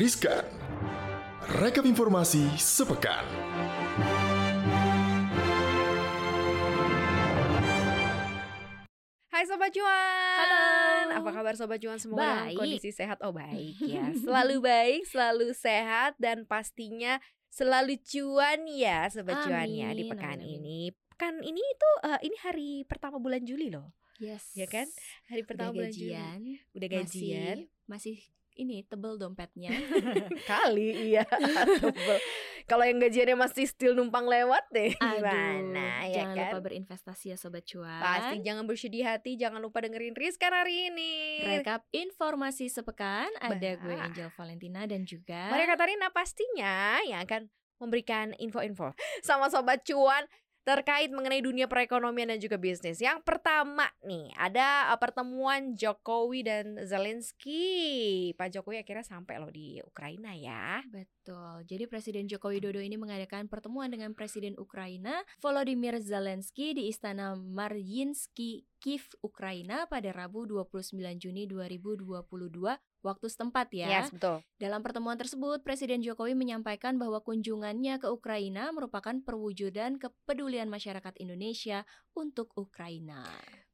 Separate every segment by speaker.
Speaker 1: Riskan. Rekap informasi sepekan.
Speaker 2: Hai Sobat Cuan
Speaker 3: Halo.
Speaker 2: Apa kabar Sobat Cuan semua dalam
Speaker 3: Baik.
Speaker 2: kondisi sehat? Oh baik ya Selalu baik, selalu sehat Dan pastinya selalu cuan ya Sobat Cuan ya Di pekan
Speaker 3: amin,
Speaker 2: ini Pekan ini itu eh, ini hari pertama bulan Juli loh
Speaker 3: Yes.
Speaker 2: Ya kan? Hari pertama
Speaker 3: Udah
Speaker 2: bulan Juli
Speaker 3: gajian.
Speaker 2: Udah gajian
Speaker 3: Masih, masih ini tebel dompetnya.
Speaker 2: Kali iya tebel. Kalau yang gajiannya masih still numpang lewat deh
Speaker 3: Aduh,
Speaker 2: Gimana ya
Speaker 3: jangan
Speaker 2: kan?
Speaker 3: lupa berinvestasi ya sobat cuan.
Speaker 2: Pasti jangan bersedih hati Jangan lupa dengerin Rizkan hari ini
Speaker 3: Rekap informasi sepekan ada gue
Speaker 2: Bah.
Speaker 3: Angel Valentina dan juga
Speaker 2: Maria Katarina pastinya yang akan memberikan info-info sama Sobat Cuan terkait mengenai dunia perekonomian dan juga bisnis. Yang pertama nih, ada uh, pertemuan Jokowi dan Zelensky. Pak Jokowi akhirnya sampai loh di Ukraina ya.
Speaker 3: Betul. Jadi Presiden Joko Widodo ini mengadakan pertemuan dengan Presiden Ukraina Volodymyr Zelensky di Istana Maryinsky, Kiev, Ukraina pada Rabu 29 Juni 2022 waktu setempat ya.
Speaker 2: Yes, betul.
Speaker 3: Dalam pertemuan tersebut, Presiden Jokowi menyampaikan bahwa kunjungannya ke Ukraina merupakan perwujudan kepedulian masyarakat Indonesia untuk Ukraina.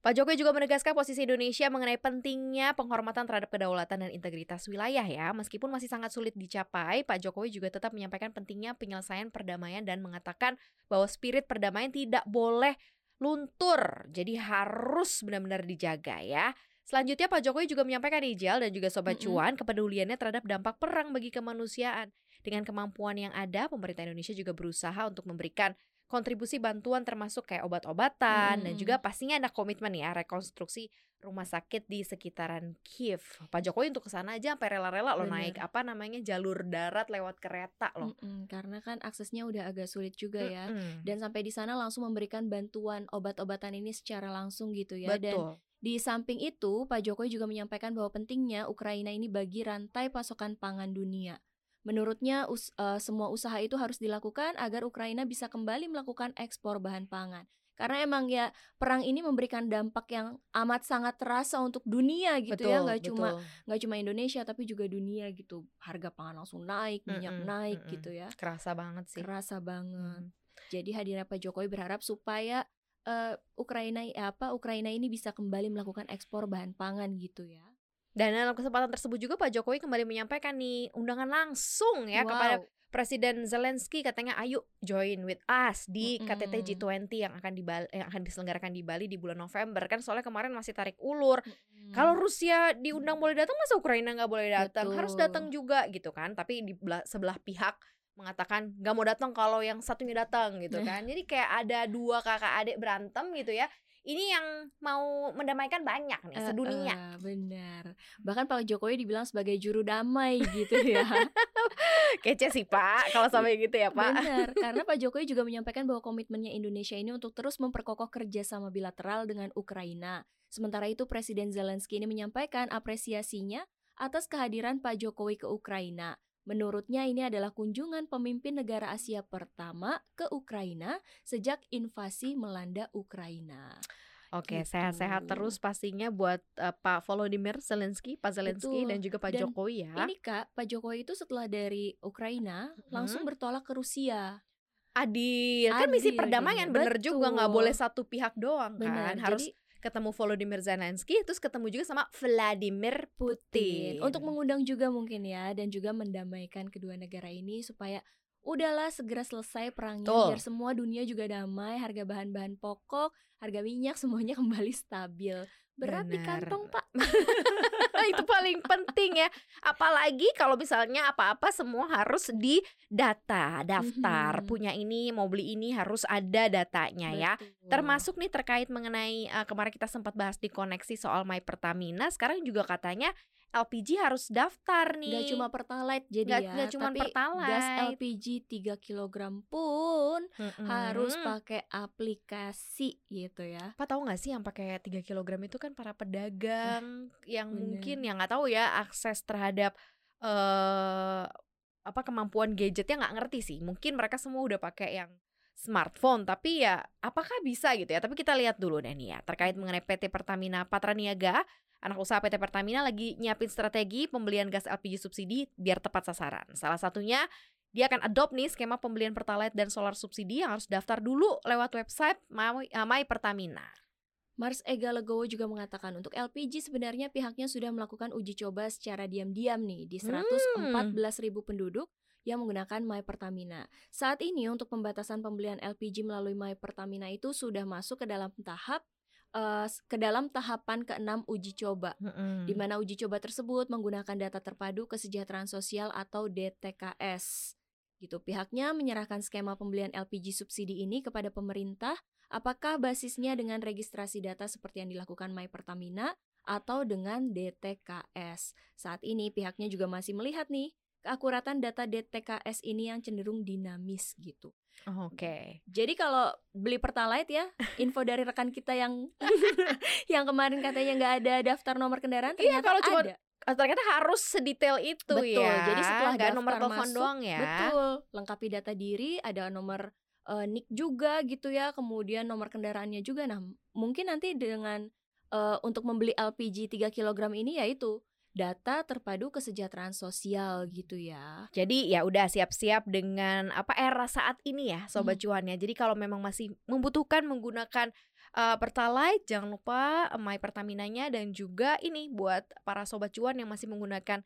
Speaker 2: Pak Jokowi juga menegaskan posisi Indonesia mengenai pentingnya penghormatan terhadap kedaulatan dan integritas wilayah ya. Meskipun masih sangat sulit dicapai, Pak Jokowi juga tetap menyampaikan pentingnya penyelesaian perdamaian dan mengatakan bahwa spirit perdamaian tidak boleh luntur. Jadi harus benar-benar dijaga ya. Selanjutnya Pak Jokowi juga menyampaikan Ijal dan juga Sobat. Cuan kepeduliannya terhadap dampak perang bagi kemanusiaan. Dengan kemampuan yang ada, pemerintah Indonesia juga berusaha untuk memberikan kontribusi bantuan termasuk kayak obat-obatan dan
Speaker 3: Mm-mm.
Speaker 2: juga pastinya ada komitmen ya rekonstruksi rumah sakit di sekitaran Kiev. Pak Jokowi untuk ke sana aja sampai rela-rela loh
Speaker 3: Bener.
Speaker 2: naik apa namanya jalur darat lewat kereta loh.
Speaker 3: Mm-mm, karena kan aksesnya udah agak sulit juga ya.
Speaker 2: Mm-mm.
Speaker 3: Dan sampai di sana langsung memberikan bantuan obat-obatan ini secara langsung gitu ya. Dan
Speaker 2: Betul.
Speaker 3: di samping itu, Pak Jokowi juga menyampaikan bahwa pentingnya Ukraina ini bagi rantai pasokan pangan dunia. Menurutnya us- eh, semua usaha itu harus dilakukan agar Ukraina bisa kembali melakukan ekspor bahan pangan. Karena emang ya perang ini memberikan dampak yang amat sangat terasa untuk dunia gitu ya, nggak cuma
Speaker 2: betul.
Speaker 3: nggak cuma Indonesia tapi juga dunia gitu. Harga pangan langsung naik, minyak
Speaker 2: Mm-mm,
Speaker 3: naik
Speaker 2: mm-mm.
Speaker 3: gitu ya.
Speaker 2: kerasa banget sih.
Speaker 3: Kerasa banget.
Speaker 2: Mm.
Speaker 3: Jadi hadirnya Pak Jokowi berharap supaya eh, Ukraina apa Ukraina ini bisa kembali melakukan ekspor bahan pangan gitu ya.
Speaker 2: Dan dalam kesempatan tersebut juga Pak Jokowi kembali menyampaikan nih undangan langsung ya
Speaker 3: Wow.
Speaker 2: kepada Presiden Zelensky katanya ayo join with us di. KTT G20 yang akan di Bali, yang akan diselenggarakan di Bali di bulan November. Kan soalnya kemarin masih tarik ulur.
Speaker 3: Mm.
Speaker 2: kalau Rusia diundang boleh datang masa Ukraina nggak boleh datang? Harus datang juga gitu kan. Tapi di belah- sebelah pihak mengatakan nggak mau datang kalau yang satunya datang gitu kan. Jadi kayak ada dua kakak adik berantem gitu ya ini yang mau mendamaikan banyak nih
Speaker 3: Eh,
Speaker 2: sedunia
Speaker 3: eh, benar. Bahkan Pak Jokowi dibilang sebagai juru damai gitu ya.
Speaker 2: kece sih Pak kalau sampai gitu ya Pak
Speaker 3: Benar, karena Pak Jokowi juga menyampaikan bahwa komitmennya Indonesia ini untuk terus memperkokoh kerjasama bilateral dengan Ukraina. Sementara itu Presiden Zelensky ini menyampaikan apresiasinya atas kehadiran Pak Jokowi ke Ukraina. Menurutnya ini adalah kunjungan pemimpin negara Asia pertama ke Ukraina sejak invasi melanda Ukraina.
Speaker 2: Oke,
Speaker 3: Gitu.
Speaker 2: sehat-sehat terus pastinya buat eh, Pak Volodymyr Zelensky, Pak Zelensky
Speaker 3: Betul.
Speaker 2: dan juga Pak
Speaker 3: Dan
Speaker 2: Jokowi ya.
Speaker 3: Ini Kak, Pak Jokowi itu setelah dari Ukraina langsung bertolak ke Rusia.
Speaker 2: Adil, kan misi
Speaker 3: Adil
Speaker 2: perdamaian bener juga nggak
Speaker 3: Betul.
Speaker 2: boleh satu pihak doang kan. Harus
Speaker 3: Jadi
Speaker 2: ketemu Volodymyr Zelensky terus ketemu juga sama Vladimir Putin.
Speaker 3: Untuk mengundang juga mungkin ya dan juga mendamaikan kedua negara ini supaya udahlah segera selesai perangnya
Speaker 2: Betul.
Speaker 3: biar semua dunia juga damai, harga bahan-bahan pokok, harga minyak semuanya kembali stabil. Berat di kantong, Pak.
Speaker 2: itu paling penting ya. Apalagi kalau misalnya apa-apa semua harus di data, daftar.
Speaker 3: Mhm.
Speaker 2: Punya ini, mau beli ini harus ada datanya ya.
Speaker 3: Betul.
Speaker 2: Termasuk nih terkait mengenai uh, kemarin kita sempat bahas di koneksi soal My Pertamina, sekarang juga katanya LPG harus daftar nih.
Speaker 3: Nggak cuma pertalite jadi
Speaker 2: Nggak-
Speaker 3: ya,
Speaker 2: nggak cuma
Speaker 3: tapi
Speaker 2: Pertalite.
Speaker 3: gas LPG 3 kg pun
Speaker 2: Mm-mm.
Speaker 3: harus pakai aplikasi gitu ya.
Speaker 2: Pak tahu nggak sih yang pakai 3 kg itu kan para pedagang yang
Speaker 3: bener.
Speaker 2: mungkin yang nggak tahu ya akses terhadap eh apa kemampuan gadgetnya nggak ngerti sih. Mungkin mereka semua udah pakai yang smartphone tapi ya apakah bisa gitu ya tapi kita lihat dulu deh nih ya terkait mengenai PT Pertamina Patraniaga anak usaha PT Pertamina lagi nyiapin strategi pembelian gas LPG subsidi biar tepat sasaran. Salah satunya dia akan adopt nih skema pembelian Pertalite dan solar subsidi yang harus daftar dulu lewat website My, My Pertamina.
Speaker 3: Mars Ega Legowo juga mengatakan untuk LPG sebenarnya pihaknya sudah melakukan uji coba secara diam-diam nih di 114 ribu penduduk yang menggunakan My Pertamina. Saat ini untuk pembatasan pembelian LPG melalui My Pertamina itu sudah masuk ke dalam tahap uh, ke dalam tahapan keenam uji coba,
Speaker 2: Hmm.
Speaker 3: di mana uji coba tersebut menggunakan data terpadu kesejahteraan sosial atau DTKS. Gitu, pihaknya menyerahkan skema pembelian LPG subsidi ini kepada pemerintah. Apakah basisnya dengan registrasi data seperti yang dilakukan My Pertamina atau dengan DTKS? Saat ini pihaknya juga masih melihat nih keakuratan data DTKS ini yang cenderung dinamis gitu.
Speaker 2: Oke.
Speaker 3: Jadi kalau beli Pertalite ya, info dari rekan kita yang yang kemarin katanya nggak ada daftar nomor kendaraan
Speaker 2: Iya,
Speaker 3: ternyata
Speaker 2: kalau cuma
Speaker 3: ada.
Speaker 2: Ah, Ternyata harus sedetail itu
Speaker 3: Betul.
Speaker 2: ya.
Speaker 3: Jadi setelah
Speaker 2: Nggak nomor telepon
Speaker 3: masuk,
Speaker 2: doang ya.
Speaker 3: Betul. Lengkapi data diri, ada nomor eh, NIK juga gitu ya, kemudian nomor kendaraannya juga. Nah, mungkin nanti dengan eh, untuk membeli LPG 3 kg ini yaitu data terpadu kesejahteraan sosial gitu ya.
Speaker 2: Jadi ya udah siap-siap dengan apa era saat ini ya sobat
Speaker 3: Hmm.
Speaker 2: cuan ya. Jadi kalau memang masih membutuhkan menggunakan uh, Pertalite jangan lupa uh, My Pertaminanya dan juga ini buat para sobat cuan yang masih menggunakan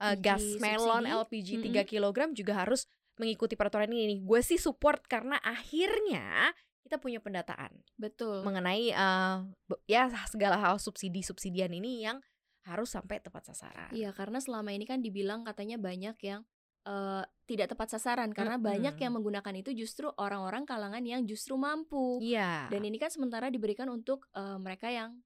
Speaker 2: uh,
Speaker 3: LPG
Speaker 2: gas melon
Speaker 3: subsidi.
Speaker 2: LPG
Speaker 3: Mm-mm.
Speaker 2: 3 kg juga harus mengikuti peraturan ini nih. Gue sih support karena akhirnya kita punya pendataan
Speaker 3: Betul.
Speaker 2: mengenai uh, ya segala hal subsidi-subsidian ini yang harus sampai tepat sasaran.
Speaker 3: Iya, karena selama ini kan dibilang katanya banyak yang eh, tidak tepat sasaran karena
Speaker 2: Mm-mm.
Speaker 3: banyak yang menggunakan itu justru orang-orang kalangan yang justru mampu.
Speaker 2: Iya.
Speaker 3: Dan ini kan sementara diberikan untuk eh, mereka yang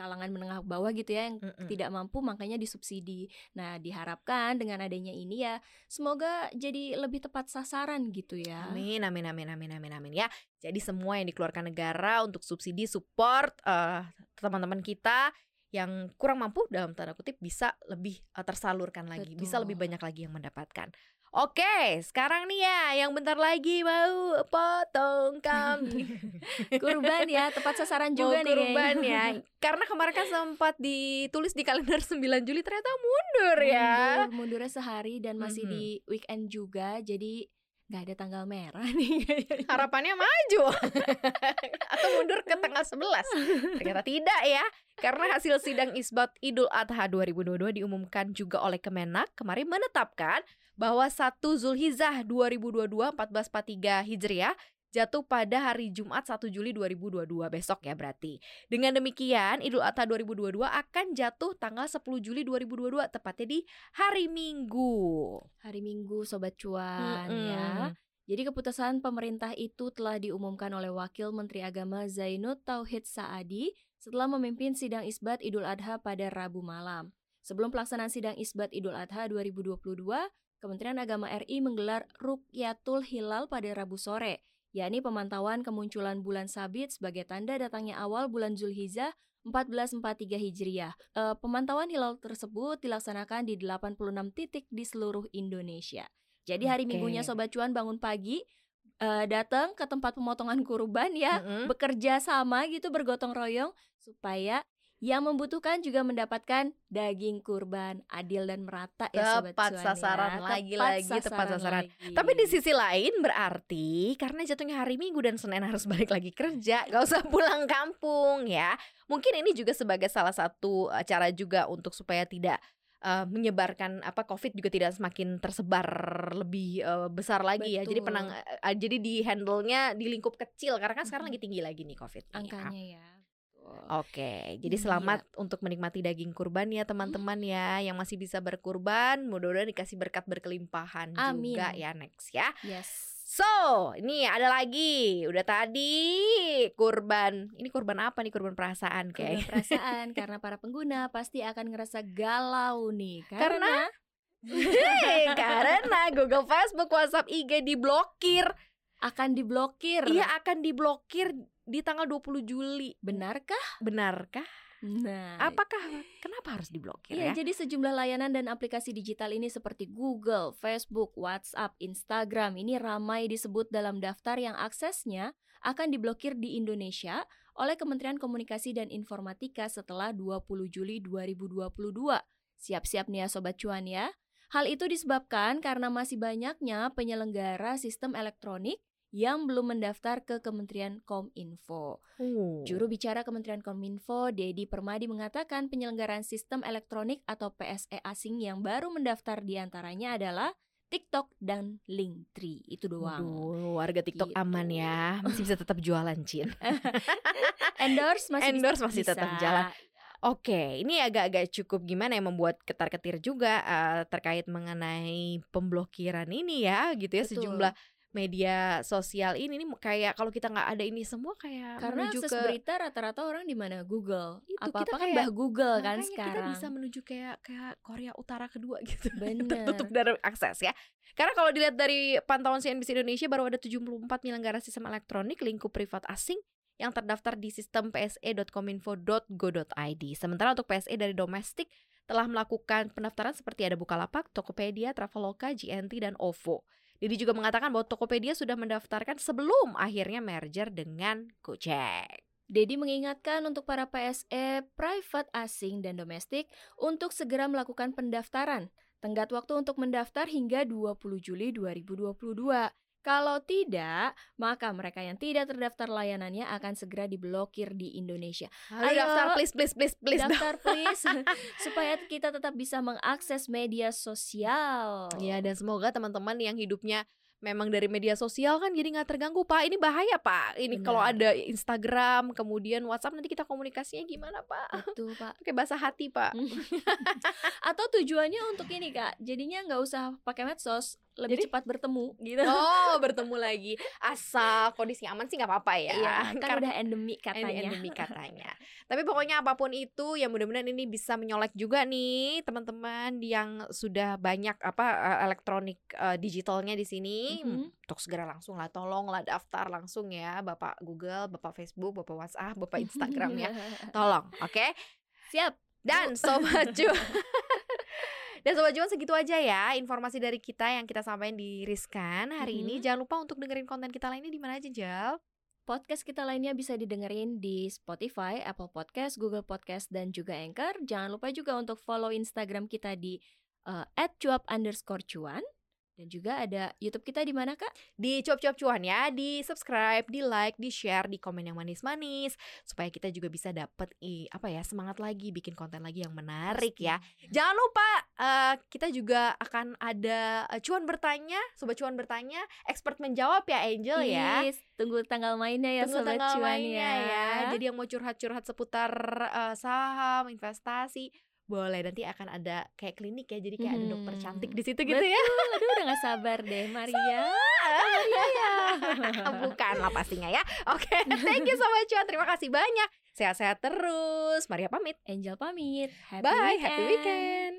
Speaker 3: kalangan menengah bawah gitu ya yang
Speaker 2: Mm-mm.
Speaker 3: tidak mampu makanya disubsidi. Nah, diharapkan dengan adanya ini ya semoga jadi lebih tepat sasaran gitu ya.
Speaker 2: Amin, amin, amin, amin, amin, amin ya. Jadi semua yang dikeluarkan negara untuk subsidi support eh, teman-teman kita yang kurang mampu dalam tanda kutip bisa lebih eh, tersalurkan lagi, bisa lebih
Speaker 3: Betul.
Speaker 2: banyak lagi yang mendapatkan. Oke, sekarang nih ya, yang bentar lagi mau potong kambing.
Speaker 3: Kurban ya, tepat sasaran juga
Speaker 2: Mau
Speaker 3: nih.
Speaker 2: kurban ya. Karena kemarin kan sempat ditulis di kalender 9 Juli ternyata mundur ya.
Speaker 3: Mundur, mundurnya sehari dan masih
Speaker 2: Mhm.
Speaker 3: di weekend juga, jadi nggak ada tanggal merah nih.
Speaker 2: harapannya maju atau mundur ke tanggal 11 ternyata tidak ya karena hasil sidang isbat Idul Adha 2022 diumumkan juga oleh Kemenak kemarin menetapkan bahwa 1 Zulhijjah 2022 1443 Hijriah jatuh pada hari Jumat 1 Juli 2022 besok ya berarti. Dengan demikian Idul Adha 2022 akan jatuh tanggal 10 Juli 2022 tepatnya di hari Minggu.
Speaker 3: Hari Minggu sobat cuan
Speaker 2: Mm-mm.
Speaker 3: ya. Jadi keputusan pemerintah itu telah diumumkan oleh Wakil Menteri Agama Zainud Tauhid Saadi setelah memimpin sidang isbat Idul Adha pada Rabu malam. Sebelum pelaksanaan sidang isbat Idul Adha 2022, Kementerian Agama RI menggelar Rukyatul Hilal pada Rabu sore, yakni pemantauan kemunculan bulan sabit sebagai tanda datangnya awal bulan Zulhijjah 1443 Hijriah. Eh, pemantauan hilal tersebut dilaksanakan di 86 titik di seluruh Indonesia. Jadi hari
Speaker 2: Oke.
Speaker 3: Minggunya Sobat Cuan bangun pagi, eh, datang ke tempat pemotongan kurban ya,
Speaker 2: Mm-mm.
Speaker 3: bekerja sama gitu bergotong royong supaya yang membutuhkan juga mendapatkan daging kurban adil dan merata ya Sobat
Speaker 2: Tepat
Speaker 3: Cuan
Speaker 2: sasaran
Speaker 3: ya.
Speaker 2: lagi-lagi, tepat sasaran.
Speaker 3: lagi.
Speaker 2: Tapi di sisi lain berarti karena jatuhnya hari Minggu dan Senin harus balik lagi kerja, gak usah pulang kampung ya. Mungkin ini juga sebagai salah satu uh, cara juga untuk supaya tidak uh, menyebarkan apa COVID juga tidak semakin tersebar lebih uh, besar lagi ya. Jadi
Speaker 3: Betul.
Speaker 2: penang uh, jadi di handle-nya di lingkup kecil karena kan sekarang
Speaker 3: Mhm.
Speaker 2: lagi tinggi lagi nih COVID. -nya.
Speaker 3: angkanya ya.
Speaker 2: Oke, jadi
Speaker 3: Iya.
Speaker 2: selamat untuk menikmati daging kurban ya teman-teman ya yang masih bisa berkurban. Mudah-mudahan dikasih berkat berkelimpahan
Speaker 3: Amin.
Speaker 2: juga ya next ya.
Speaker 3: Yes.
Speaker 2: So, ini ada lagi. Udah tadi kurban. Ini kurban apa nih? Kurban perasaan
Speaker 3: Kurban
Speaker 2: kayak.
Speaker 3: perasaan karena para pengguna pasti akan ngerasa galau nih
Speaker 2: Karena Hei, karena Google, Facebook, WhatsApp, IG diblokir.
Speaker 3: Akan diblokir.
Speaker 2: Iya akan diblokir di tanggal 20 Juli.
Speaker 3: Benarkah?
Speaker 2: Benarkah?
Speaker 3: Nah,
Speaker 2: Apakah kenapa harus diblokir
Speaker 3: Iya,
Speaker 2: ya?
Speaker 3: jadi sejumlah layanan dan aplikasi digital ini seperti Google, Facebook, WhatsApp, Instagram ini ramai disebut dalam daftar yang aksesnya akan diblokir di Indonesia oleh Kementerian Komunikasi dan Informatika setelah 20 Juli 2022. Siap-siap nih ya Sobat Cuan ya. Hal itu disebabkan karena masih banyaknya penyelenggara sistem elektronik yang belum mendaftar ke Kementerian Kominfo.
Speaker 2: Uh.
Speaker 3: Juru bicara Kementerian Kominfo, Dedi Permadi mengatakan penyelenggaraan sistem elektronik atau PSE asing yang baru mendaftar di antaranya adalah TikTok dan Linktree. Itu doang.
Speaker 2: Waduh, warga TikTok
Speaker 3: Gitu.
Speaker 2: aman ya, masih bisa tetap jualan, Cin.
Speaker 3: Endorse masih
Speaker 2: Endorse
Speaker 3: bisa-
Speaker 2: masih tetap
Speaker 3: bisa.
Speaker 2: jalan. Oke, ini agak-agak cukup gimana ya membuat ketar-ketir juga eh, terkait mengenai pemblokiran ini ya, gitu ya
Speaker 3: Betul.
Speaker 2: sejumlah media sosial ini nih kayak kalau kita nggak ada ini semua kayak
Speaker 3: Karena
Speaker 2: menuju
Speaker 3: akses
Speaker 2: ke
Speaker 3: berita rata-rata orang di mana Google.
Speaker 2: Itu,
Speaker 3: Apa-apa
Speaker 2: kita
Speaker 3: kan bah Google kan sekarang.
Speaker 2: kita bisa menuju kayak kayak Korea Utara kedua gitu.
Speaker 3: Bener.
Speaker 2: Tertutup dari akses ya. Karena kalau dilihat dari pantauan CNBC Indonesia baru ada 74 penyelenggara sistem elektronik lingkup privat asing yang terdaftar di sistem pse.kominfo.go.id. Sementara untuk PSE dari domestik telah melakukan pendaftaran seperti ada Bukalapak, Tokopedia, Traveloka, GNT, dan OVO. Didi juga mengatakan bahwa Tokopedia sudah mendaftarkan sebelum akhirnya merger dengan Gojek.
Speaker 3: Dedi mengingatkan untuk para PSE, private asing dan domestik untuk segera melakukan pendaftaran. Tenggat waktu untuk mendaftar hingga 20 Juli 2022. Kalau tidak, maka mereka yang tidak terdaftar layanannya akan segera diblokir di Indonesia.
Speaker 2: Ayo,
Speaker 3: Ayo,
Speaker 2: daftar please please please please.
Speaker 3: Daftar please supaya kita tetap bisa mengakses media sosial.
Speaker 2: Ya dan semoga teman-teman yang hidupnya memang dari media sosial kan jadi nggak terganggu pak. Ini bahaya pak. Ini kalau ada Instagram kemudian WhatsApp nanti kita komunikasinya gimana pak?
Speaker 3: Betul, Pak.
Speaker 2: Pakai bahasa hati pak.
Speaker 3: Atau tujuannya untuk ini, Kak. Jadinya nggak usah pakai medsos, lebih
Speaker 2: Jadi-
Speaker 3: cepat bertemu gitu.
Speaker 2: Oh bertemu lagi. Asal kondisinya aman sih nggak apa-apa ya.
Speaker 3: Iya, kan
Speaker 2: Karena
Speaker 3: udah endemik katanya.
Speaker 2: endemik katanya. Tapi pokoknya apa pun itu ya mudah-mudahan ini bisa menyolek juga nih teman-teman yang sudah banyak apa eh, elektronik eh, digitalnya di sini
Speaker 3: Mhm.
Speaker 2: untuk segera langsung lah tolonglah daftar langsung ya Bapak Google, Bapak Facebook, Bapak WhatsApp, Bapak Instagram ya. Tolong, oke?
Speaker 3: Siap.
Speaker 2: Dan sobat cuan Dan sobat cuan segitu aja ya informasi dari kita yang kita sampaikan di Riskan hari ini.
Speaker 3: Mhm.
Speaker 2: Jangan lupa untuk dengerin konten kita lainnya di mana aja, Jal?
Speaker 3: Podcast kita lainnya bisa didengerin di Spotify, Apple Podcast, Google Podcast, dan juga Anchor. Jangan lupa juga untuk follow Instagram kita di uh, @cuap_cuan. Dan juga ada YouTube kita di mana, Kak?
Speaker 2: di cuap-cuap cuan ya, di subscribe, di like, di share, di komen yang manis-manis supaya kita juga bisa dapet i, apa ya semangat lagi bikin konten lagi yang menarik ya. Jangan lupa eh, kita juga akan ada eh, cuan bertanya, sobat cuan bertanya, expert menjawab ya Angel ya.
Speaker 3: Yes, tunggu tanggal mainnya ya
Speaker 2: Tunggu
Speaker 3: Sobat
Speaker 2: tanggal
Speaker 3: Cuan
Speaker 2: mainnya
Speaker 3: ya.
Speaker 2: Jadi yang mau curhat-curhat seputar eh, saham, investasi boleh nanti akan ada kayak klinik ya jadi kayak ada dokter
Speaker 3: Hmm.
Speaker 2: cantik di situ gitu ya.
Speaker 3: Aduh udah gak sabar deh Maria.
Speaker 2: Maria ya bukan lah pastinya ya. Oke thank you sobat cuan terima kasih banyak. Sehat-sehat terus. Maria pamit.
Speaker 3: Angel pamit. Happy
Speaker 2: bye
Speaker 3: weekend.
Speaker 2: happy weekend